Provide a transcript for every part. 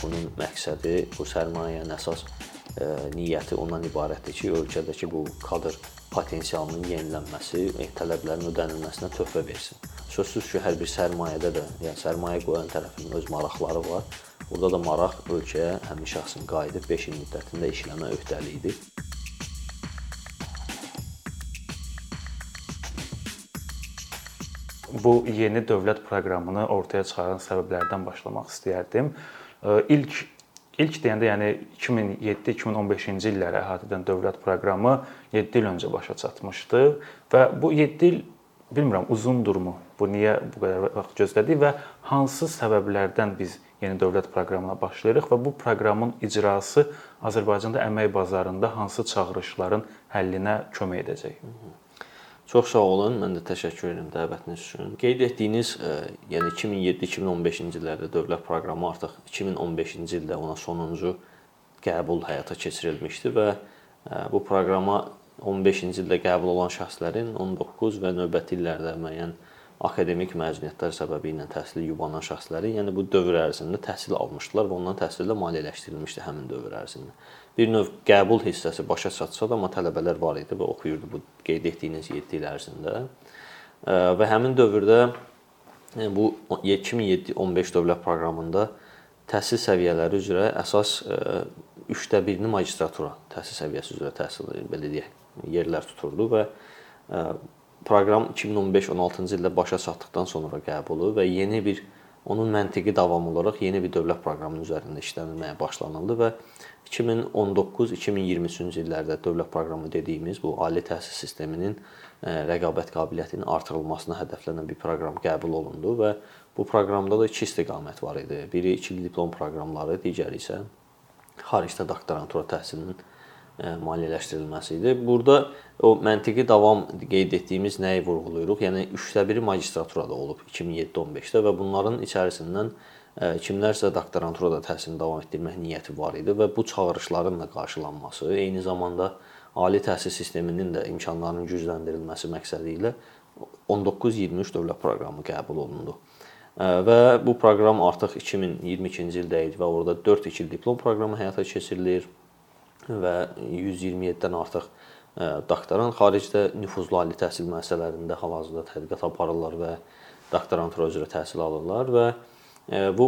Bunun məqsədi bu sərmayənin əsas niyyəti ondan ibarətdir ki, ölkədəki bu kadr potensialının yenilənməsi, tələblərin ödənilməsinə töhfə versin. Sözsüz ki, hər bir sərmayədə də, yəni sərmayə qoyan tərəfin öz maraqları var. Burada da maraq ölkəyə həmin şəxsin qayıdıb 5 il müddətində işləmə öhdəliyidir. Bu yeni dövlət proqramını ortaya çıxaran səbəblərdən başlamaq istəyərdim. İlk İlk deyəndə, yəni 2007-2015-ci illəri əhatə edən dövlət proqramı 7 il öncə başa çatmışdı və bu 7 il bilmirəm uzundurmu? Bu niyə bu qədər vaxt gözlədik və hansı səbəblərdən biz yeni dövlət proqramına başlayırıq və bu proqramın icrası Azərbaycanda əmək bazarında hansı çağırışların həllinə kömək edəcək? Çox sağ olun. Mən də təşəkkür edirəm dəvətiniz üçün. Qeyd etdiyiniz, e, yəni 2007-2015-ci illərdə dövlət proqramı artıq 2015-ci ildə ona sonuncu qəbul həyata keçirilmişdi və e, bu proqrama 15-ci ildə qəbul olan şəxslərin 19 və növbəti illərdə müəyyən akademik məzuniyyətlər səbəbi ilə təhsili yubanan şəxslərin, yəni bu dövr ərzində təhsil almışdılar və ondan təhsil də maliyyələşdirilmişdi həmin dövr ərzində bir növ qəbul hissəsi başa çatsa da, amma tələbələr var idi və oxuyurdu bu qeyd etdiyiniz 7 il ərzində. Və həmin dövrdə bu 2007-15 dövlət proqramında təhsil səviyyələri üzrə əsas 3də 1-ni magistratura təhsil səviyyəsi üzrə təhsil belə deyək yerlər tuturdu və proqram 2015-16-cı ildə başa çatdıqdan sonra qəbulu və yeni bir onun məntiqi davamı olaraq yeni bir dövlət proqramının üzərində işlənilməyə başlanıldı və 2019-2023-cü illərdə dövlət proqramı dediyimiz bu ali təhsil sisteminin e, rəqabət qabiliyyətinin artırılmasına hədəflənən bir proqram qəbul olundu və bu proqramda da iki istiqamət var idi. Biri ikili diplom proqramları, digəri isə xaricdə doktorantura təhsilinin e, maliyyələşdirilməsi idi. Burada o məntiqi davam qeyd etdiyimiz nəyi vurğulayırıq? Yəni 3də 1 magistraturada olub 2007-15-də və bunların içərisindən kimlərsə doktoranturada təhsilini davam etdirmək niyyəti var idi və bu çağırışların da qarşılanması, eyni zamanda ali təhsil sisteminin də imkanlarının gücləndirilməsi məqsədi ilə 19-23 dövlət proqramı qəbul olundu. Və bu proqram artıq 2022-ci ildə idi və orada 4 2 il diplom proqramı həyata keçirilir və 127-dən artıq doktorant xaricdə nüfuzlu ali təhsil müəssisələrində hal-hazırda tədqiqat aparırlar və doktorantura üzrə təhsil alırlar və Bu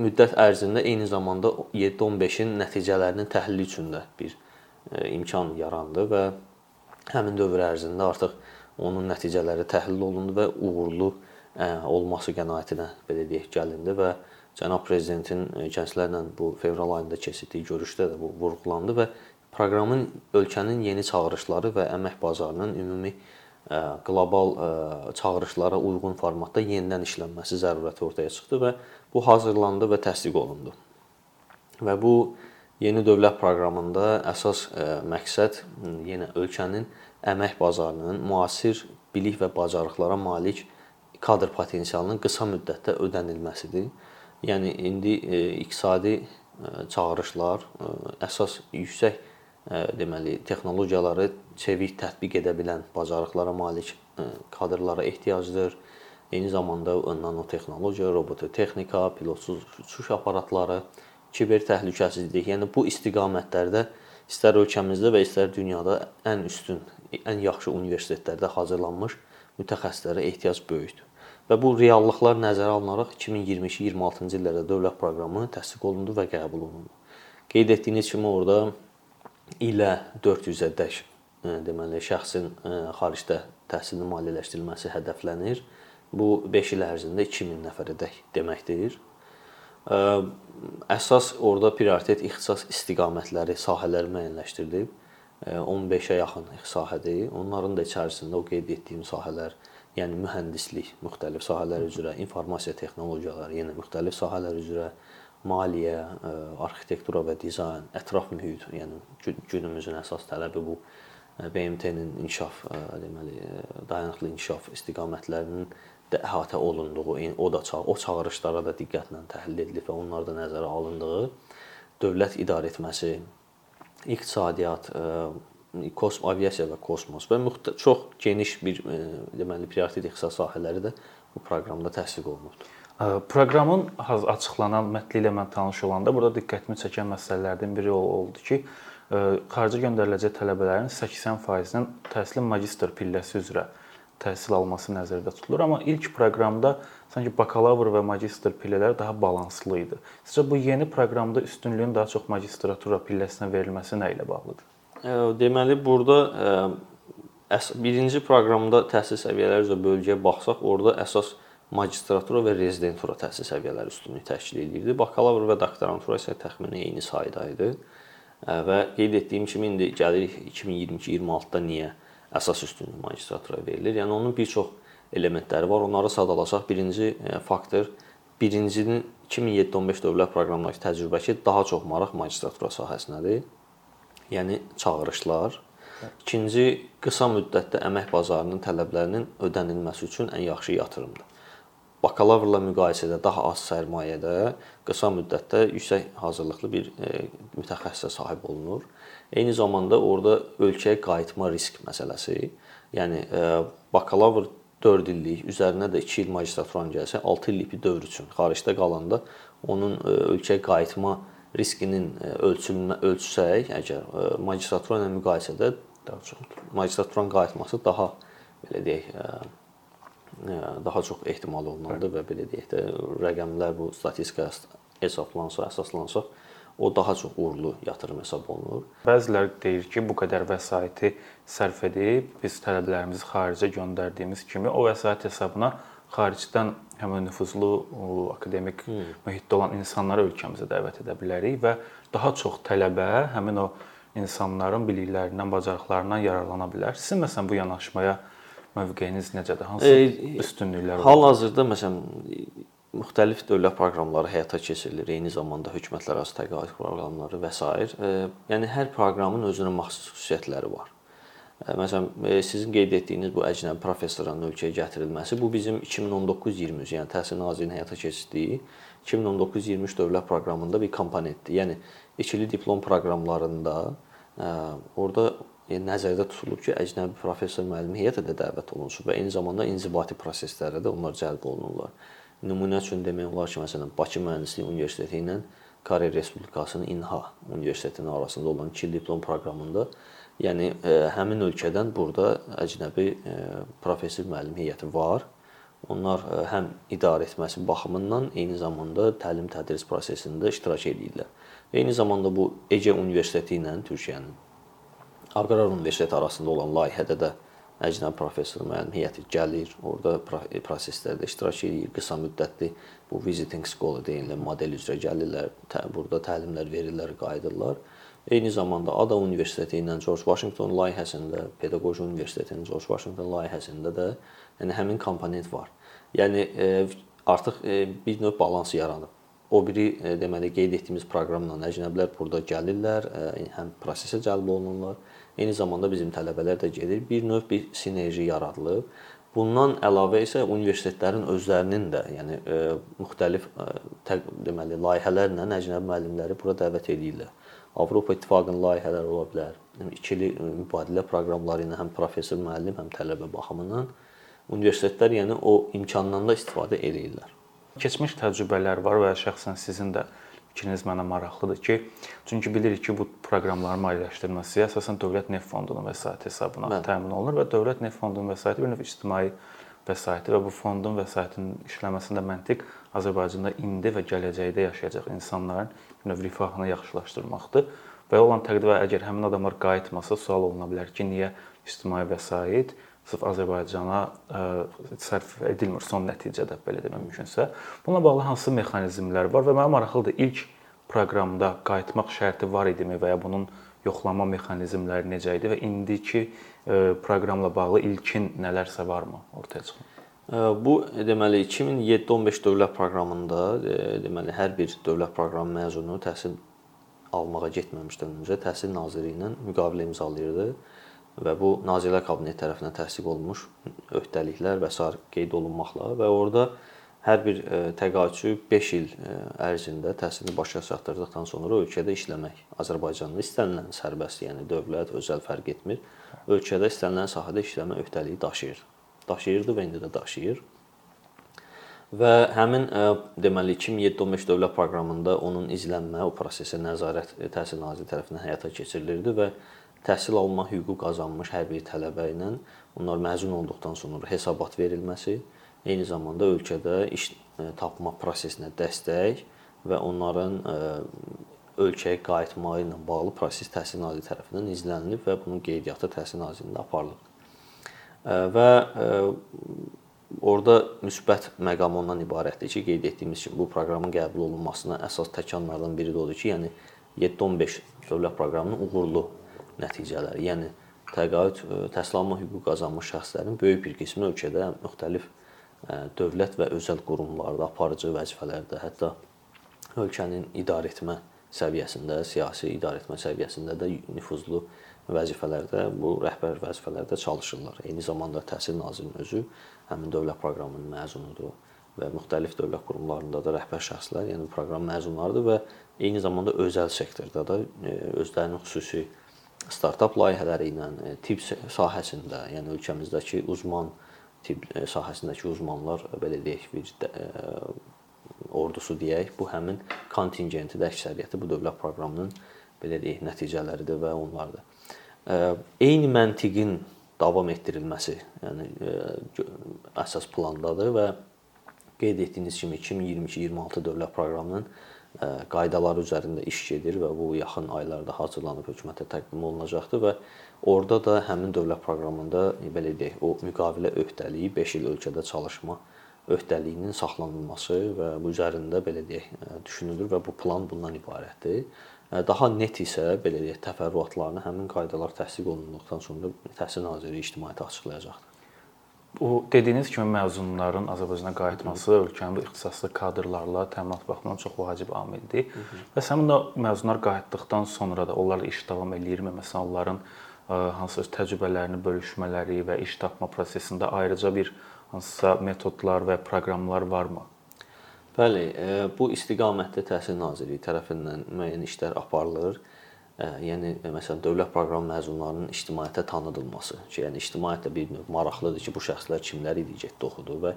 müddət ərzində eyni zamanda 7-15-in nəticələrinin təhlili üçün də bir imkan yarandı və həmin dövr ərzində artıq onun nəticələri təhlil olundu və uğurlu olması qənaətinə belə deyək gəlindi və cənab prezidentin gənclərlə bu fevral ayında keçirdiyi görüşdə də bu vurğulandı və proqramın ölkənin yeni çağırışları və əmək bazarının ümumi qlobal çağırışlara uyğun formatda yenidən işlənməsi zərurəti ortaya çıxdı və bu hazırlandı və təsdiq olundu. Və bu yeni dövlət proqramında əsas məqsəd yenə ölkənin əmək bazarının müasir bilik və bacarıqlara malik kadr potensialının qısa müddətdə ödənilməsidir. Yəni indi iqtisadi çağırışlar əsas yüksək deməli texnologiyaları çevik tətbiq edə bilən bacarıqlara malik kadrlara ehtiyacdır. Eyni zamanda nanotexnologiya, robototexnika, pilotsuz uçuş aparatları, kiber təhlükəsizlik, yəni bu istiqamətlərdə istər ölkəmizdə və istər dünyada ən üstün, ən yaxşı universitetlərdə hazırlanmış mütəxəssislərə ehtiyac böyükdür. Və bu reallıqlar nəzərə alınaraq 2022-26-cı illərdə dövlət proqramı təsdiq olundu və qəbul olundu. Qeyd etdiyiniz kimi orada ilə 400-ədək e, deməli şəxsin e, xaricdə təhsilini maliyyələşdirilməsi hədəflənir. Bu 5 il ərzində 2000 nəfərədək deməkdir. E, əsas orada prioritet ixtisas istiqamətləri, sahələri müəyyənləşdirilib. 15-ə yaxın sahədir. Onların da içərisində o qeyd etdiyim sahələr, yəni mühəndislik, müxtəlif sahələr üzrə, informasiya texnologiyaları, yenə müxtəlif sahələr üzrə, maliyyə, e, arxitektura və dizayn, ətraf mühit, yəni günümüzün əsas tələbi bu e, BMT-nin inkişaf e, deməli dayanıqlı inkişaf istiqamətlərinin də əhatə olunduğu, o da o çağırışlara da diqqətlə təhlil edilib və onlar da nəzərə alındığı dövlət idarə etməsi, iqtisadiyyat, kosmos, aviasiya və kosmos və çox geniş bir deməli prioritet ixtisas sahələri də bu proqramda təsdiq olunubdur. Proqramın açıqlanan mətni ilə mən tanış olanda burada diqqətimi çəkən məsələlərdən biri oldu ki, xarici göndəriləcək tələbələrin 80%-nin təhsil magistr pilləsi üzrə təhsil alması nəzərdə tutulur, amma ilk proqramda sanki bakalavr və magistr pillələri daha balanslı idi. Sizcə bu yeni proqramda üstünlüyün daha çox magistratura pilləsinə verilməsi nə ilə bağlıdır? Deməli, burada birinci proqramda təhsil səviyyələri üzrə bölgəyə baxsaq, orada əsas magistratura və rezidentura təhsil səviyyələri üstünlük təşkil edirdi. Bakalavr və doktorantura isə təxminən eyni sayda idi. Və qeyd etdiyim kimi indi gəlirik 2022-26-da niyə əsas üstünlük magistratura verilir? Yəni onun bir çox elementləri var. Onları sadalasaq, birinci faktor birincinin 2007-15 dövlət proqramındakı təcrübəki daha çox maraq magistratura sahəsinədir. Yəni çağırışlar, İkinci, qısa müddətdə əmək bazarının tələblərinin ödənilməsi üçün ən yaxşı yatırımdır. Bakalavrla müqayisədə daha az sərmayədə qısa müddətdə yüksək hazırlıqlı bir e, mütəxəssisə sahib olunur. Eyni zamanda orada ölkəyə qayıtma risk məsələsi, yəni e, bakalavr 4 illik, üzərinə də 2 il magistraturan gəlsə 6 illik bir dövr üçün xaricdə qalanda onun e, ölkəyə qayıtma riskinin ölçülmə ölçsək, əgər magistratura ilə müqayisədə daha çox magistraturan qayıtması daha belə deyək daha çox ehtimal olunandır və belə deyək də rəqəmlər bu statistikaya hesablansa, əsaslansa o daha çox uğurlu yatırım hesab olunur. Bəzilər deyir ki, bu qədər vəsaiti sərf edib biz tələbələrimizi xaricə göndərdiyimiz kimi o vəsait hesabına xaricdən həmin nüfuzlu akademik hmm. mühitdə olan insanları ölkəmizə dəvət edə bilərik və daha çox tələbə həmin o insanların biliklərindən, bacarıqlarından yararlana bilər. Sizin məsələn bu yanaşmaya mövqeyiniz necədir? Hansı e, üstünlüklər var? Hal-hazırda məsələn müxtəlif dövlət proqramları həyata keçirilir. Eyni zamanda hökumətlərarası təqaüd proqramları və s. E, yəni hər proqramın özünə məxsus xüsusiyyətləri var. E, məsələn, sizin qeyd etdiyiniz bu əcnəbi professorun ölkəyə gətirilməsi bu bizim 2019-23, yəni Təhsil Nazirliyinin həyata keçirdiyi 2019-23 dövlət proqramında bir komponentdir. Yəni ikili diplom proqramlarında orada yəni nəzərdə tutulub ki, əcnəbi professor müəllim heyəti də dəvət olunsun və eyni zamanda inzibati proseslərə də onlar cəlb olunurlar. Nümunə üçün demək olar ki, məsələn, Bakı Mühəndislik Universiteti ilə Koreya Respublikasının İNHA Universitetinin arasında olan 2 il diplom proqramında, yəni həmin ölkədən burada əcnəbi professor müəllim heyəti var Onlar e, həm idarə etməsi baxımından, eyni zamanda təlim-tədris prosesində iştirak edirlər. Eyni zamanda bu Ege Universiteti ilə Türkiyənin Aqrar Universiteti arasında olan layihədə də əcnəbi professor müəllim heyəti gəlir, orada e, proseslərdə iştirak edir, qısa müddətli bu visiting school deyilən model üzrə gəlirlər, burada təlimlər verirlər, qayıdırlar. Eyni zamanda Ada Universiteti ilə George Washington layihəsində, Pedaqoji Universitetinin George Washington layihəsində də yəni həmin komponent var. Yəni e, artıq e, bir növ balans yaranıb. O biri e, deməli qeyd etdiyimiz proqramla əcnəbilər burada gəlirlər, həm prosesə cəlb olunurlar. Eyni zamanda bizim tələbələr də gedir. Bir növ bir sinerji yaradılıb. Bundan əlavə isə universitetlərin özlərinin də, yəni e, müxtəlif e, deməli layihələrlə əcnəbi müəllimləri bura dəvət edirlər. Avropa İttifaqının layihələri ola bilər. Yəni ikili mübadilə proqramları ilə həm professor müəllim, həm tələbə baxımından universitetlər yəni o imkandan da istifadə edirlər. Keçmiş təcrübələr var və şəxsən sizin də fikriniz mənə maraqlıdır ki, çünki bilirik ki, bu proqramların maliyyələşdirilməsi əsasən Dövlət Neft Fondunun vəsaiti hesabına Mən. təmin olunur və Dövlət Neft Fondunun vəsaiti bir növ ictimai vəsaiti və bu fondun vəsaitinin işləməsində məntiq Azərbaycanda indi və gələcəkdə yaşayacaq insanların bir növ rifahını yaxşılaşdırmaqdır. Və olan təqdirdə əgər həmin adamlar qayıtmasa, sual oluna bilər ki, niyə ictimai vəsait sırf Azərbaycana ə, sərf edilmir son nəticədə belə demək mümkünsə. Bununla bağlı hansı mexanizmlər var və mənə maraqlıdır ilk proqramda qayıtmaq şərti var idimi və ya bunun yoxlama mexanizmləri necə idi və indiki ə, proqramla bağlı ilkin nələrsə varmı ortaya çıxan? Bu deməli 2007-15 dövlət proqramında deməli hər bir dövlət proqramı məzunu təhsil almağa getməmişdən öncə Təhsil Nazirliyi ilə müqavilə imzalayırdı və bu Nazirlər Kabineti tərəfindən təsdiq olunmuş öhdəliklər və sair qeyd olunmaqla və orada hər bir e, təqaüdçü 5 il e, ərzində təhsilini başa çatdırdıqdan sonra ölkədə işləmək Azərbaycanda istənilən sərbəst, yəni dövlət, özəl fərq etmir, ölkədə istənilən sahədə işləmə öhdəliyi daşıyır. Daşıyırdı və indi də daşıyır. Və həmin deməli 2007-15 dövlət proqramında onun izlənmə, o prosesə nəzarət Təhsil Nazirliyi tərəfindən həyata keçirilirdi və təhsil alma hüququ qazanmış hər bir tələbə ilə onlar məzun olduqdan sonra hesabat verilməsi, eyni zamanda ölkədə iş tapma prosesinə dəstək və onların ölkəyə qayıtmağı ilə bağlı proses Təhsil Nazirliyi tərəfindən izlənilib və bunun qeydiyyatı Təhsil Nazirliyində aparılıb. Və Orda müsbət məqam ondan ibarətdir ki, qeyd etdiyimiz kimi bu proqramın qəbul olunmasına əsas təkanlardan biri də odur ki, yəni 7-15 dövlət proqramının uğurlu nəticələri, yəni təqaüd təhsil alma hüququ qazanmış şəxslərin böyük bir qismi ölkədə müxtəlif dövlət və özəl qurumlarda, aparıcı vəzifələrdə, hətta ölkənin idarəetmə səviyyəsində, siyasi idarəetmə səviyyəsində də nüfuzlu vəzifələrdə, bu rəhbər vəzifələrdə çalışırlar. Eyni zamanda Təhsil Nazirliyinin özü həmin dövlət proqramının məzunudur və müxtəlif dövlət qurumlarında da rəhbər şəxslər, yəni proqram məzunlarıdır və eyni zamanda özəl sektorda da e, özlərinin xüsusi startap layihələri ilə e, tibb sahəsində, yəni ölkəmizdəki uzman tibb e, sahəsindəki uzmanlar belə deyək bir ordusu deyək, bu həmin kontingenti də əksəriyyəti bu dövlət proqramının belə deyək nəticələridir və onlardır. Eyni məntiqin davam etdirilməsi, yəni e, əsas plandadır və qeyd etdiyiniz kimi 2022-26 dövlət proqramının e, qaydaları üzərində iş gedir və bu yaxın aylarda hazırlanıb hökumətə təqdim olunacaqdır və orada da həmin dövlət proqramında belə deyək, o müqavilə öhdəliyi 5 il ölkədə çalışma öhdəliyinin saxlanılması və bu üzərində belə deyək, düşünülür və bu plan bundan ibarətdir. Daha net isə belə deyək, təfərrüatlarını həmin qaydalar təsdiq olunduqdan sonra Təhsil Nazirliyi ictimaiyyətə açıqlayacaqdır. Bu dediyiniz kimi məzunların Azərbaycana qayıtması ölkənin ixtisaslı kadrlarla təminat baxımından çox vacib amildir. Və həmin də məzunlar qayıtdıqdan sonra da onlarla iş davam eləyirmi? Məsələn, onların hansı təcrübələrini bölüşmələri və iş tapma prosesində ayrıca bir hansısa metodlar və proqramlar varmı? Bəli, e, bu istiqamətdə Təhsil Nazirliyi tərəfindən müəyyən işlər aparılır. Yəni məsələn dövlət proqram məzunlarının ictimaiyyətə tanıdılması ki, yəni ictimaiyyət də bir növ maraqlıdır ki, bu şəxslər kimlər idi, getdi oxudu və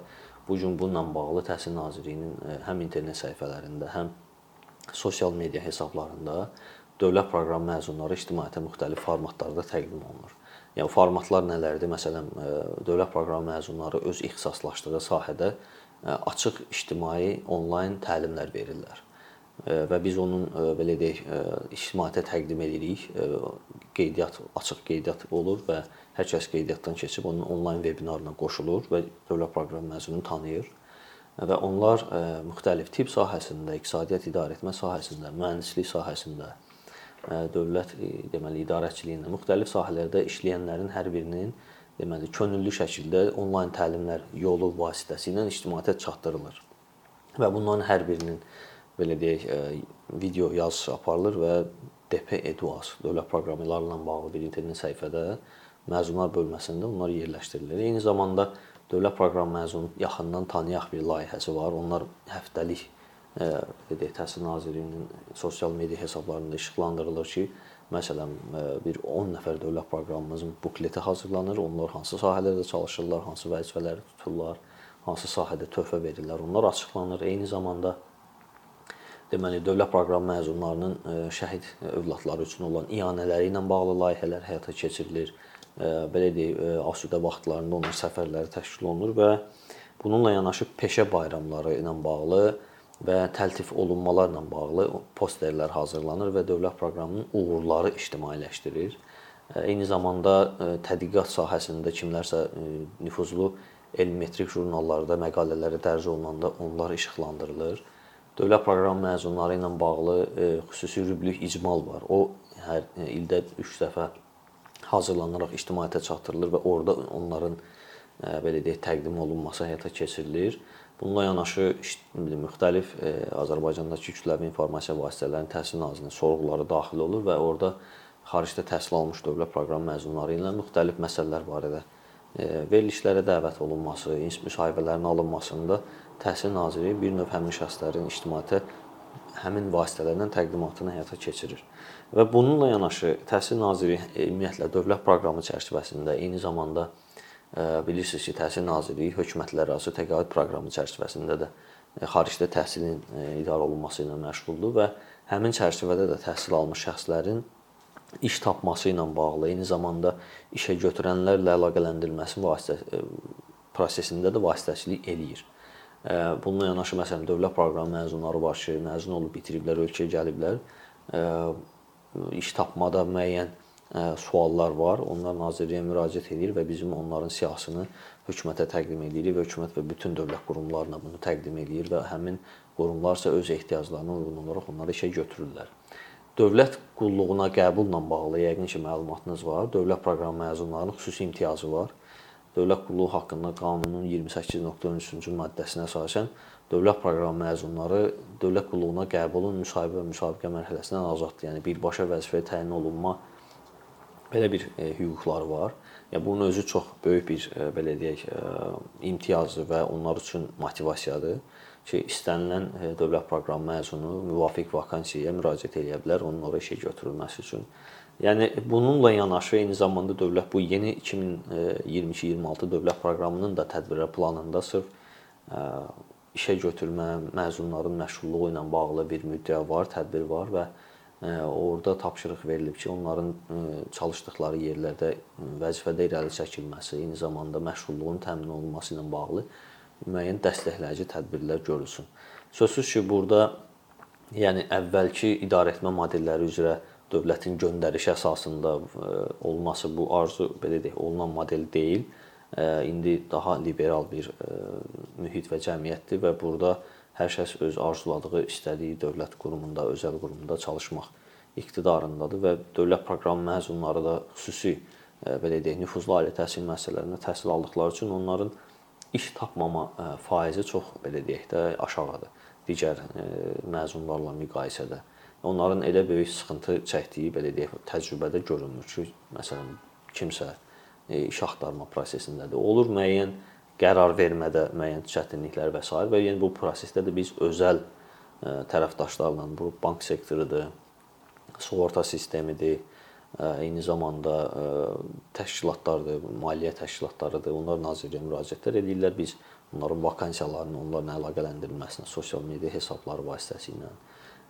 bu gün bununla bağlı Təhsil Nazirliyinin həm internet səhifələrində, həm sosial media hesablarında dövlət proqram məzunları ictimaiyyətə müxtəlif formatlarda təqdim olunur. Yəni formatlar nələrdir? Məsələn, dövlət proqram məzunları öz ixtisaslaşdığı sahədə açıq ictimai onlayn təlimlər verirlər. Və biz onun belə deyək, ictimaiyyətə təqdim edirik. Qeydiyyat açıq qeydiyyat olur və hər kəs qeydiyyatdan keçib onun onlayn vebinarına qoşulur və dövlət proqram məzununu tanıyır. Və onlar müxtəlif tibb sahəsində, iqtisadiyyat idarəetmə sahəsində, mühəndislik sahəsində, dövlət deməli idarəçiliyində müxtəlif sahələrdə işləyənlərin hər birinin deməli könüllü şəkildə onlayn təlimlər yolu vasitəsilə ictimaiyyətə çatdırılır. Və bunların hər birinin belə deyək, e, video yazısı aparılır və DP Eduas dövlət proqramlarla bağlı bir internet səhifədə məzunlar bölməsində onlar yerləşdirilir. Eyni zamanda dövlət proqram məzun yaxından tanıyaq bir layihəsi var. Onlar həftəlik e, deyək, Təhsil Nazirliyinin sosial media hesablarında işıqlandırılır ki, Məsələn, e, bir 10 nəfər dövlət proqramımızın bukleti hazırlanır. Onlar hansı sahələrdə çalışırlar, hansı vəzifələri tuturlar, hansı sahədə töhfə verirlər, onlar açıqlanır. Eyni zamanda deməli dövlət proqram məzunlarının e, şəhid övladları üçün olan iyanələri ilə bağlı layihələr həyata keçirilir. E, belə deyək, asudə vaxtlarında onun səfərləri təşkil olunur və bununla yanaşı peşə bayramları ilə bağlı və təltif olunmalarla bağlı posterlər hazırlanır və dövlət proqramının uğurları ictimailəşdirilir. Eyni zamanda tədqiqat sahəsində kimlərsə nüfuzlu elm-metrik jurnallarda məqalələri dərc olunanda onlar işıqlandırılır. Dövlət proqramı məzunları ilə bağlı xüsusi rüblük icmal var. O hər ildə 3 dəfə hazırlanaraq ictimaiyyətə çatdırılır və orada onların belə deyək təqdim olunması həyata keçirilir. Bununla yanaşı müxtəlif e, Azərbaycandakı kütləvi informasiya vasitələrinin Təhsil Nazirliyinin sorğuları daxil olur və orada xaricdə təhsil almış dövlət proqram məzunları ilə müxtəlif məsələlər barədə e, verilişlərə dəvət olunması, müsahibələrin alınmasında Təhsil Nazirliyi bir növ həmin şəxslərin ictimaiyyətə həmin vasitələrlə təqdimatını həyata keçirir. Və bununla yanaşı Təhsil Nazirliyi ümumiyyətlə dövlət proqramı çərçivəsində eyni zamanda bilirsiniz ki, Təhsil Nazirliyi hökumətlərarası təqaüd proqramı çərçivəsində də xaricdə təhsilin idarə olunması ilə məşğuldur və həmin çərçivədə də təhsil almış şəxslərin iş tapması ilə bağlı, eyni zamanda işə götürənlərlə əlaqələndirilməsi vasitə prosesində də vasitəçilik eləyir. Bununla yanaşı məsələn dövlət proqramı məzunları var ki, məzun olub bitiriblər, ölkəyə gəliblər. İş tapmada müəyyən suallar var. Onlar nazirliyə müraciət edir və bizim onların siyahısını hökumətə təqdim edirik və hökumət və bütün dövlət qurumlarına bunu təqdim edir və həmin qurumlar isə öz ehtiyaclarına uyğun olaraq onları işə götürürlər. Dövlət qulluğuna qəbulla bağlı yəqin ki, məlumatınız var. Dövlət proqramı məzunlarının xüsusi imtiyazı var. Dövlət qulluğu haqqında qanunun 28.13-cü maddəsinə əsasən dövlət proqramı məzunları dövlət qulluğuna qəbulun müsahibə və müsabiqə mərhələsindən azaddır. Yəni birbaşa vəzifəyə təyin olunma belə bir e, hüquqları var. Yəni bunun özü çox böyük bir e, belə deyək, e, imtiyazdır və onlar üçün motivasiyadır ki, istənilən e, dövlət proqramı məzunu müvafiq vakansiyaya müraciət edə bilər onun ora işə götürülməsi üçün. Yəni bununla yanaşı eyni zamanda dövlət bu yeni 2022-26 dövlət proqramının da tədbirlər planında sırf işə götürmə, məzunların məşğulluğu ilə bağlı bir müddəa var, tədbir var və orada tapşırıq verilib ki, onların çalışdıqları yerlərdə vəzifədə irəli çəkilməsi, eyni zamanda məşğulluğun təmin olunması ilə bağlı müəyyən dəstəkləyici tədbirlər görülsün. Sözsüz ki, burada yəni əvvəlki idarəetmə modelləri üzrə dövlətin göndərişi əsasında e, olması bu arzu belə deyək, olunan model deyil. E, indi daha liberal bir e, mühit və cəmiyyətdir və burada hər kəs öz arzuladığı, istədiyi dövlət qurumunda, özəl qurumunda çalışmaq iqtidarındadır və dövlət proqramı məzunları da xüsusi belə deyək, nüfuzlu ali təhsil müəssisələrində təhsil aldıqları üçün onların iş tapmama faizi çox belə deyək də aşağıdır digər məzunlarla müqayisədə onların elə böyük sıxıntı çəkdiyi belə deyək təcrübədə görünmür ki, məsələn kimsə e, iş axtarma prosesindədir. Olur müəyyən qərar vermədə müəyyən çətinliklər və s. və yəni bu prosesdə də biz özəl e, tərəfdaşlarla bu bank sektorudur, sığorta sistemidir, e, eyni zamanda təşkilatlardır, maliyyə təşkilatlarıdır. Onlar nazirliyə müraciətlər edirlər. Biz onların vakansiyalarını, onların əlaqələndirilməsinə sosial media hesabları vasitəsilə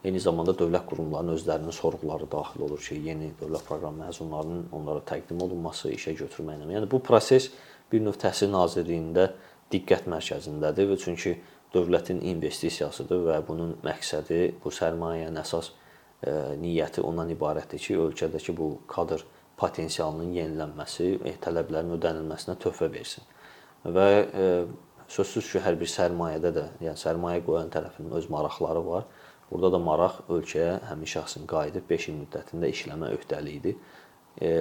Eyni zamanda dövlət qurumlarının özlərinin sorğuları daxil olur ki, yeni dövlət proqram məzunlarının onlara təqdim olunması, işə götürməklə. Yəni bu proses bir növ Təhsil Nazirliyində diqqət mərkəzindədir və çünki dövlətin investisiyasıdır və bunun məqsədi bu sərmayənin əsas e, niyyəti ondan ibarətdir ki, ölkədəki bu kadr potensialının yenilənməsi, e, tələblərin ödənilməsinə töhfə versin. Və e, sözsüz ki, hər bir sərmayədə də, yəni sərmayə qoyan tərəfinin öz maraqları var Burada da maraq ölkəyə həmin şəxsin qayıdıb 5 il müddətində işləmə öhdəliyidir. E,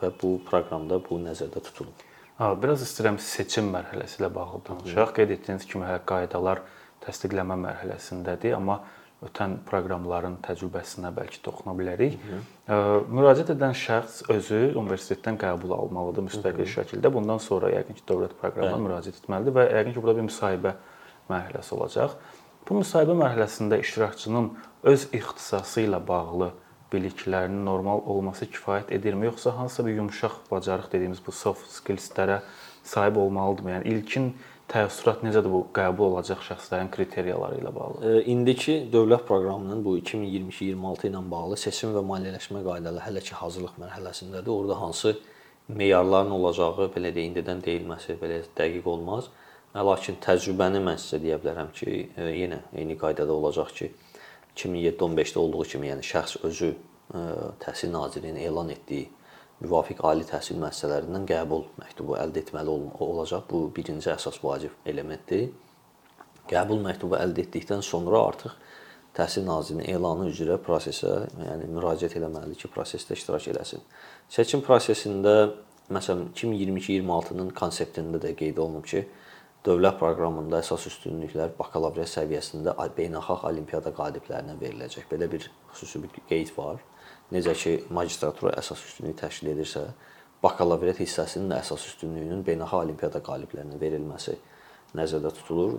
və bu proqramda bu nəzərdə tutulub. Ha, biraz istəyirəm seçim mərhələsi ilə bağlı danışaq. Qeyd etdiyiniz kimi hələ qaydalar təsdiqləmə mərhələsindədir, amma ötən proqramların təcrübəsinə bəlkə toxuna bilərik. Hı -hı. Müraciət edən şəxs özü universitetdən qəbul almalıdır müstəqil Hı -hı. şəkildə. Bundan sonra yəqin ki, dövlət proqramına Bəli. müraciət etməlidir və yəqin ki, burada bir müsahibə mərhələsi olacaq. Bu müsahibə mərhələsində iştirakçının öz ixtisası ilə bağlı biliklərinin normal olması kifayət edirmi, yoxsa hansısa bir yumşaq bacarıq dediyimiz bu soft skills-lərə sahib olmalıdırmı? Yəni ilkin təəssürat necədir bu qəbul olacaq şəxslərin kriteriyaları ilə bağlı? İndiki dövlət proqramının bu 2022-26 ilə bağlı seçim və maliyyələşmə qaydaları hələ ki hazırlıq mərhələsindədir. Orada hansı meyarların olacağı belə də indidən deyilməsi belə dəqiq olmaz. Lakin təcrübəni mən sizə deyə bilərəm ki, e, yenə eyni qaydada olacaq ki, 2007-15-də olduğu kimi, yəni şəxs özü e, Təhsil Nazirliyinin elan etdiyi müvafiq ali təhsil müəssisələrindən qəbul məktubu əldə etməli olacaq. Bu birinci əsas vacib elementdir. Qəbul məktubu əldə etdikdən sonra artıq Təhsil Nazirliyinin elanı üzrə prosesə, yəni müraciət etməlidir ki, prosesdə iştirak eləsin. Seçim prosesində məsələn 2022-26-nın konseptində də qeyd olunub ki, dövlət proqramında əsas üstünlüklər bakalavriat səviyyəsində beynəlxalq olimpiada qaliblərinə veriləcək. Belə bir xüsusi bir qeyd var. Necə ki, magistratura əsas üstünlük təşkil edirsə, bakalavriat hissəsinin də əsas üstünlüyünün beynəlxalq olimpiada qaliblərinə verilməsi nəzərdə tutulur.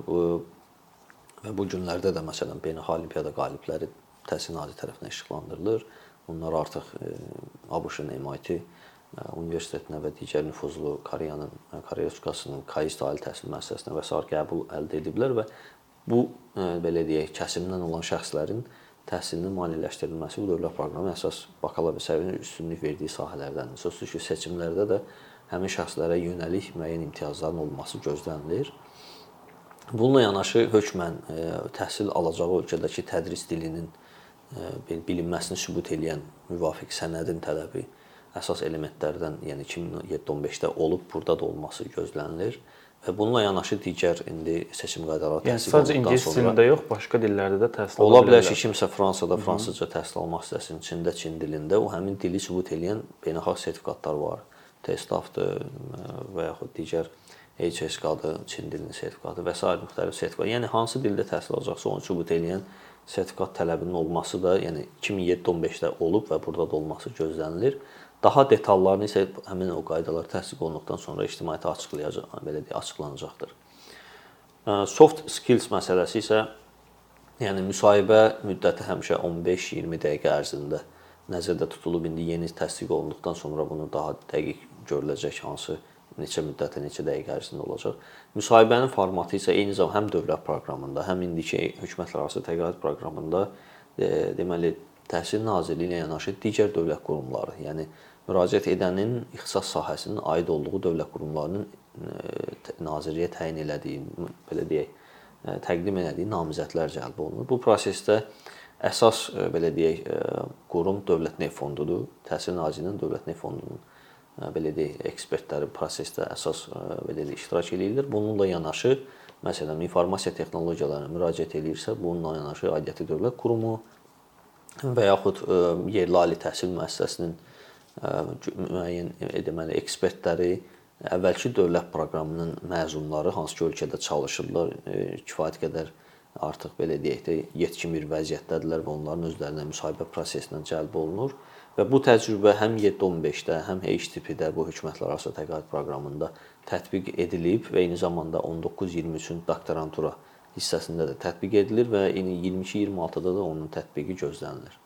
Və bu günlərdə də məsələn beynəlxalq olimpiada qalibləri Təhsil Nazirliyi tərəfindən işıqlandırılır. Onlar artıq ABŞ-ın MIT universitetinə və digər nüfuzlu Koreyanın Koreya Respublikasının KAIST ali təhsil müəssisəsinə və sair qəbul əldə ediblər və bu belə deyək, kəsimdən olan şəxslərin təhsilinin maliyyələşdirilməsi bu dövlət proqramı əsas bakalavr səviyyənin üstünlük verdiyi sahələrdəndir. Sözsüz ki, seçimlərdə də həmin şəxslərə yönəlik müəyyən imtiyazların olması gözlənilir. Bununla yanaşı hökmən təhsil alacağı ölkədəki tədris dilinin bilinməsini sübut edən müvafiq sənədin tələbi əsas elementlərdən, yəni 2007-15-də olub, burada da olması gözlənilir. Və bununla yanaşı digər indi seçim qaydaları yəni, olunduqdan sonra ingilis dilində yox, başqa dillərdə də təhsil ola bilər ki, kimsə Fransada fransızca təhsil almaq istəsin, Çində çin dilində, o həmin dili sübut edən beynəlxalq sertifikatlar var. TESTAF-dır və yaxud digər HSK-dır, Çin dilinin sertifikatı və sair müxtəlif sertifikat. Yəni hansı dildə təhsil alacaqsa, onu sübut edən sertifikat tələbinin olması da, yəni 2007-15-də olub və burada da olması gözlənilir. Daha detallarını isə həmin o qaydalar təsdiq olunduqdan sonra ictimaiyyətə açıqlayacaq, belə deyə açıqlanacaqdır. Soft skills məsələsi isə yəni müsahibə müddəti həmişə 15-20 dəqiqə ərzində nəzərdə tutulub. İndi yeni təsdiq olunduqdan sonra bunu daha dəqiq görüləcək hansı neçə müddətə, neçə dəqiqə ərzində olacaq. Müsahibənin formatı isə eyni zamanda həm dövlət proqramında, həm indiki hökumətlərarası təqaüd proqramında e, deməli Təhsil Nazirliyi ilə yanaşı digər dövlət qurumları, yəni müraciət edənin ixtisas sahəsinin aid olduğu dövlət qurumlarının e, nazirliyə təyin elədiyi, belə deyək, e, təqdim elədiyi namizədlər cəlb olunur. Bu prosesdə əsas e, belə deyək, qurum Dövlət Neft Fondudur. Təhsil Nazirliyinin Dövlət Neft Fondunun belə deyək, ekspertləri prosesdə əsas belə deyək, iştirak eləyirlər. Bununla yanaşı, məsələn, informasiya texnologiyalarına müraciət eləyirsə, bununla yanaşı aidiyyəti dövlət qurumu və yaxud yerli ali təhsil müəssisəsinin müəyyən deməli ekspertləri əvvəlki dövlət proqramının məzunları hansı ki ölkədə çalışırlar, e, kifayət qədər artıq belə deyək də yetkin bir vəziyyətdədirlər və onların özlərinə müsahibə prosesindən cəlb olunur və bu təcrübə həm 7-15-də, həm HTP-də bu hökumətlərarası təqaüd proqramında tətbiq edilib və eyni zamanda 19-23-ün doktorantura hissəsində də tətbiq edilir və 22-26-da da onun tətbiqi gözlənilir.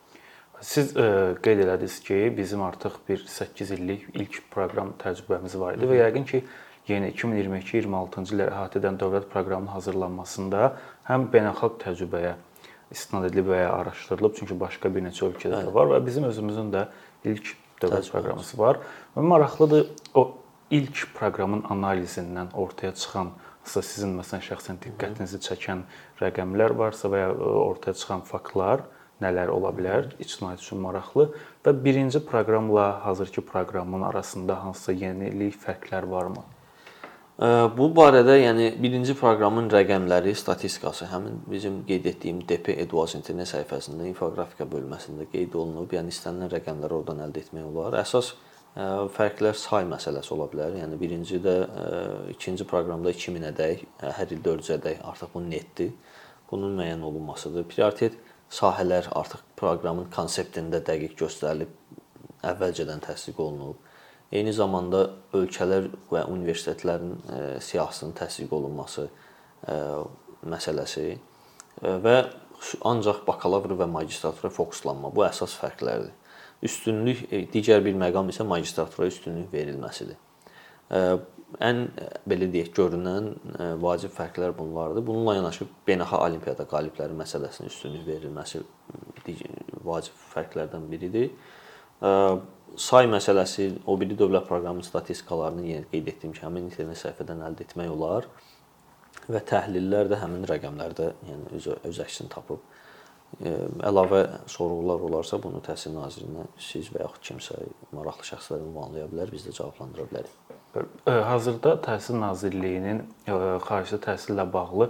Siz ə, e, qeyd elədiniz ki, bizim artıq bir 8 illik ilk proqram təcrübəmiz var idi və yəqin ki, yeni 2022-26-cı illəri əhatə edən dövlət proqramının hazırlanmasında həm beynəlxalq təcrübəyə istinad edilib və ya araşdırılıb, çünki başqa bir neçə ölkədə də var və bizim özümüzün də ilk dövlət proqramımız var. Və maraqlıdır o ilk proqramın analizindən ortaya çıxan sizin məsələn şəxsən diqqətinizi çəkən rəqəmlər varsa və ya e, ortaya çıxan faktlar nələr ola bilər ictimaiyyət üçün maraqlı və birinci proqramla hazırki proqramın arasında hansısa yenilik, fərqlər varmı? Bu barədə, yəni birinci proqramın rəqəmləri, statistikası həmin bizim qeyd etdiyim DP Eduaz internet səhifəsində infoqrafika bölməsində qeyd olunub. Yəni istənilən rəqəmləri oradan əldə etmək olar. Əsas fərqlər say məsələsi ola bilər. Yəni birincidə ikinci proqramda 2000-ədək, hər il 400-ədək artıq bu netdir. Bunun müəyyən olunmasıdır. Prioritet sahələr artıq proqramın konseptində dəqiq göstərilib, əvvəlcədən təsdiq olunub. Eyni zamanda ölkələr və universitetlərin e, siyahısının təsdiq olunması e, məsələsi e, və ancaq bakalavr və magistratura fokuslanma bu əsas fərqlərdir. Üstünlük digər bir məqam isə magistratura üstünlük verilməsidir ən belə deyək, görünən vacib fərqlər bunlardır. Bununla yanaşı beynəlxalq olimpiada qalibləri məsələsinin üstünlük verilməsi vacib fərqlərdən biridir. Say məsələsi o biri dövlət proqramının statistikalarını yenə qeyd etdiyim kimi həmin internet səhifədən əldə etmək olar və təhlillər də həmin rəqəmlərdə yəni öz öz əksini tapıb. Əlavə sorğular olarsa bunu Təhsil Nazirinə siz və yaxud kimsə maraqlı şəxslər ünvanlaya bilər, biz də cavablandıra bilərik. Hazırda Təhsil Nazirliyinin xarici təhsillə bağlı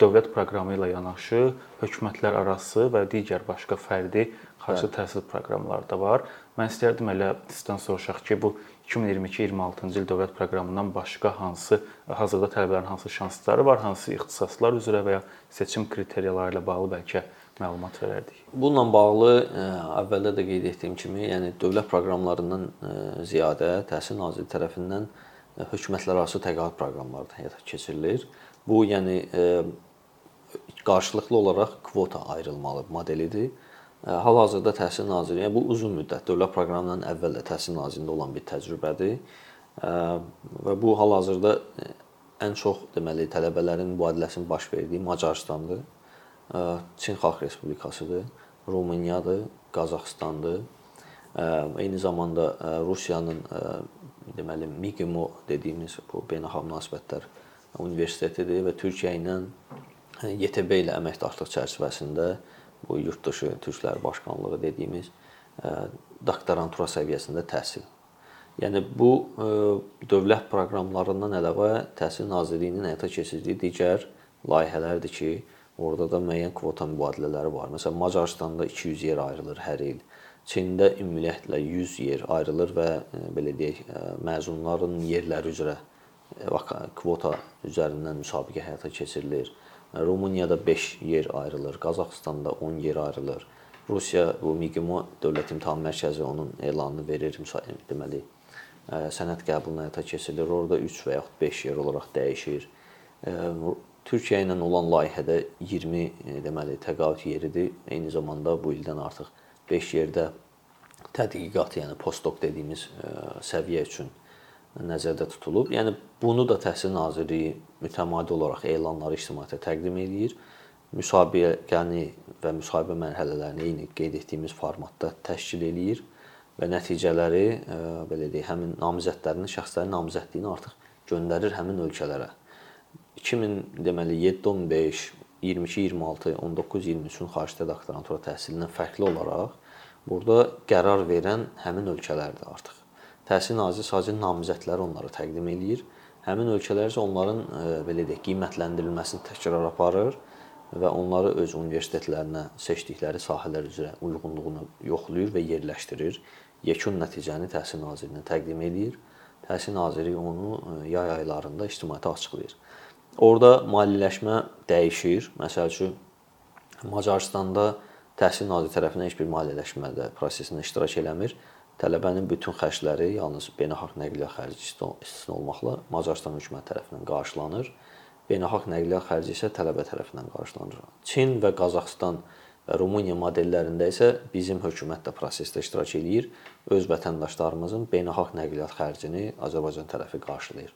dövlət proqramı ilə yanaşı hökumətlər arası və digər başqa fərdi xarici təhsil proqramları da var. Mən istərdim elə sizdən soruşaq ki, bu 2022-26-cı il dövlət proqramından başqa hansı hazırda tələbələrin hansı şansları var, hansı ixtisaslar üzrə və ya seçim kriteriyaları ilə bağlı bəlkə məlumat verərdik. Bununla bağlı e, əvvəldə də qeyd etdiyim kimi, yəni dövlət proqramlarından e, ziyadə Təhsil Nazirliyi tərəfindən hökumətlərarası təqaüd proqramları da həyata keçirilir. Bu, yəni qarşılıqlı olaraq kvota ayrılmalı modelidir. Hal-hazırda Təhsil Nazirliyi, yəni bu uzun müddət dövlət proqramından əvvəl də Təhsil Nazirliyində olan bir təcrübədir. Və bu hal-hazırda ən çox deməli tələbələrin mübadiləsinin baş verdiyi Macarıstandır. Çin Xalq Respublikasıdır, Rumıniyadır, Qazaxıstandır. Eyni zamanda Rusiyanın deməli MIGMO dediyimiz bu beynəlxalq münasibətlər universitetidir və Türkiyə ilə YTB ilə əməkdaşlıq çərçivəsində bu yurtdışı türklər başkanlığı dediyimiz doktorantura səviyyəsində təhsil. Yəni bu dövlət proqramlarından əlavə Təhsil Nazirliyinin həyata keçirdiyi digər layihələrdir ki, orada da müəyyən kvota mübadilələri var. Məsələn, Macarıstanda 200 yer ayrılır hər il. Çində ümumiyyətlə 100 yer ayrılır və belə deyək, məzunların yerləri üzrə kvota üzərindən müsabiqə həyata keçirilir. Rumuniyada 5 yer ayrılır, Qazaxıstanda 10 yer ayrılır. Rusiya bu MİQIMO Dövlət İmtahan Mərkəzi onun elanını verir, deməli sənəd qəbulunu həyata keçirilir. Orada 3 və yaxud 5 yer olaraq dəyişir. Türkiyə ilə olan layihədə 20 deməli təqaüd yeridir. Eyni zamanda bu ildən artıq 5 yerdə tədqiqat, yəni postdoc dediyimiz səviyyə üçün nəzərdə tutulub. Yəni bunu da Təhsil Nazirliyi mütəmadi olaraq elanları ictimaiyyətə təqdim edir. Müsabiqəni və müsahibə mərhələlərini eyni qeyd etdiyimiz formatda təşkil eləyir və nəticələri e, belə deyək, həmin namizədlərin, şəxslərin namizədliyini artıq göndərir həmin ölkələrə. 2000 deməli 7-15, 22-26, 19-23-ün xaricdə doktorantura təhsilindən fərqli olaraq burada qərar verən həmin ölkələrdir artıq. Təhsil Nazirliyi sadəcə namizədləri onlara təqdim eləyir. Həmin ölkələr isə onların e, belə deyək, qiymətləndirilməsini təkrar aparır və onları öz universitetlərinə seçdikləri sahələr üzrə uyğunluğunu yoxlayır və yerləşdirir. Yekun nəticəni Təhsil Nazirliyinə təqdim eləyir. Təhsil Nazirliyi onu e, yay aylarında ictimaiyyətə açıqlayır. Orda maliyyələşmə dəyişir. Məsəl üçün Macaristanda Təhsil Nazirliyi tərəfindən heç bir maliyyələşmədə prosesində iştirak eləmir tələbənin bütün xərcləri yalnız beynəlxalq nəqliyyat xərci istisna olmaqla Macarıstan hökuməti tərəfindən qarşılanır. Beynəlxalq nəqliyyat xərci isə tələbə tərəfindən qarşılanır. Çin və Qazaxstan və Rumıniya modellərində isə bizim hökumət də prosesdə iştirak eləyir. Öz vətəndaşlarımızın beynəlxalq nəqliyyat xərcini Azərbaycan tərəfi qarşılayır.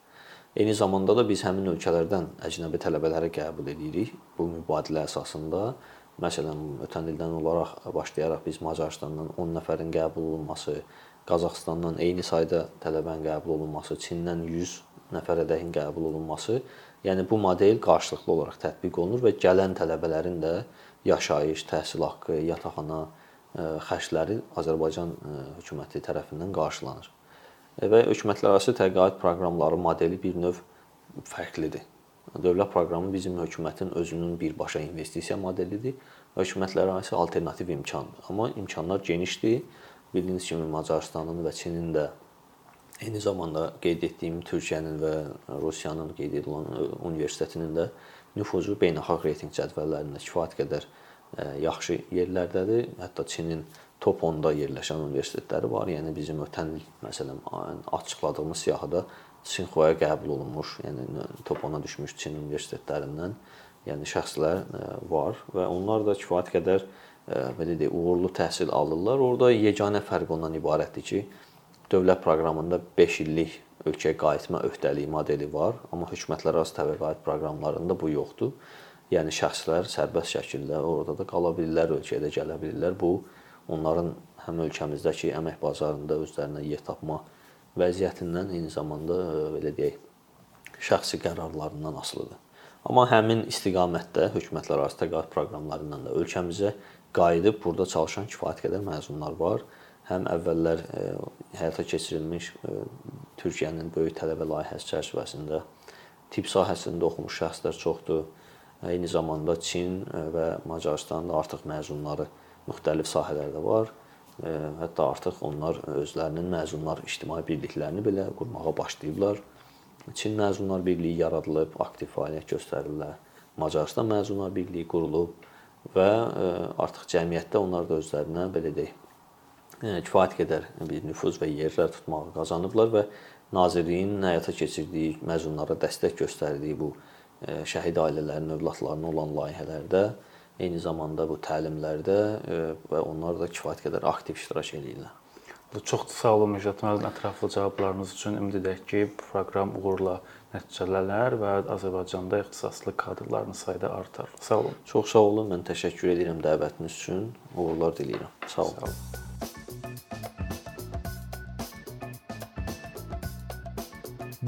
Eyni zamanda da biz həmin ölkələrdən əcnəbi tələbələri qəbul edirik bu mübadilə əsasında Məsələn, ötən ildən olaraq başlayaraq biz Macarıstandan 10 nəfərin qəbul olunması, Qazaxıstandan eyni sayda tələbənin qəbul olunması, Çindən 100 nəfərədəyin qəbul olunması, yəni bu model qarşılıqlı olaraq tətbiq olunur və gələn tələbələrin də yaşayış, təhsil haqqı, yataqxana e, xərcləri Azərbaycan e, hökuməti tərəfindən qarşılanır. E, və hökumətlərarası təqaüd proqramları modeli bir növ fərqlidir. Dövlət proqramı bizim hökumətin özünün birbaşa investisiya modelidir. Hökumətlərarası alternativ imkandır. Amma imkanlar genişdir. Bildiyiniz kimi Macarıstanın və Çinin də eyni zamanda qeyd etdiyim Türkiyənin və Rusiyanın qeyd edilən universitetinin də nüfuzu beynəlxalq reytinq cədvəllərində kifayət qədər yaxşı yerlərdədir. Hətta Çinin top 10-da yerləşən universitetləri var. Yəni bizim ötən il məsələn açıqladığımız siyahıda Sinxuaya qəbul olunmuş, yəni top 10-a düşmüş Çin universitetlərindən, yəni şəxslər e, var və onlar da kifayət qədər e, belə deyək, uğurlu təhsil alırlar. Orda yeganə fərq ondan ibarətdir ki, dövlət proqramında 5 illik ölkəyə qayıtma öhdəliyi modeli var, amma hökumətlərarası təbəqət proqramlarında bu yoxdur. Yəni şəxslər sərbəst şəkildə orada da qala bilirlər, ölkəyə də gələ bilirlər. Bu onların həm ölkəmizdəki əmək bazarında özlərinə yer tapma vəziyyətindən eyni zamanda e, belə deyək, şəxsi qərarlarından asılıdır. Amma həmin istiqamətdə hökumətlərarası təqaüd proqramlarından da ölkəmizə qayıdıb burada çalışan kifayət qədər məzunlar var. Həm əvvəllər e, həyata keçirilmiş e, Türkiyənin böyük tələbə layihəsi çərçivəsində tibb sahəsində oxumuş şəxslər çoxdur. Eyni zamanda Çin və Macarıstanın da artıq məzunları müxtəlif sahələrdə var. Hətta artıq onlar özlərinin məzunlar ictimai birliklərini belə qurmağa başlayıblar. Çin Məzunlar Birliyi yaradılıb, aktiv fəaliyyət göstərirlər. Macarıstan Məzunlar Birliyi qurulub və artıq cəmiyyətdə onlar da özlərinə belə deyək, kifayət qədər bir nüfuz və yerlər tutmağı qazanıblar və Nazirliyin həyata keçirdiyi, məzunlara dəstək göstərdiyi bu şəhid ailələrinin övladlarına olan layihələrdə eyni zamanda bu təlimlərdə və onlar da kifayət qədər aktiv iştirak edirlər. Çox sağ olun Müjdat müəllim ətraflı cavablarınız üçün. Ümid edək ki, bu proqram uğurla nəticələnər və Azərbaycanda ixtisaslı kadrların sayı da artar. Sağ olun. Çox sağ olun. Mən təşəkkür edirəm dəvətiniz üçün. Uğurlar diləyirəm. Sağ olun. Sağ olun.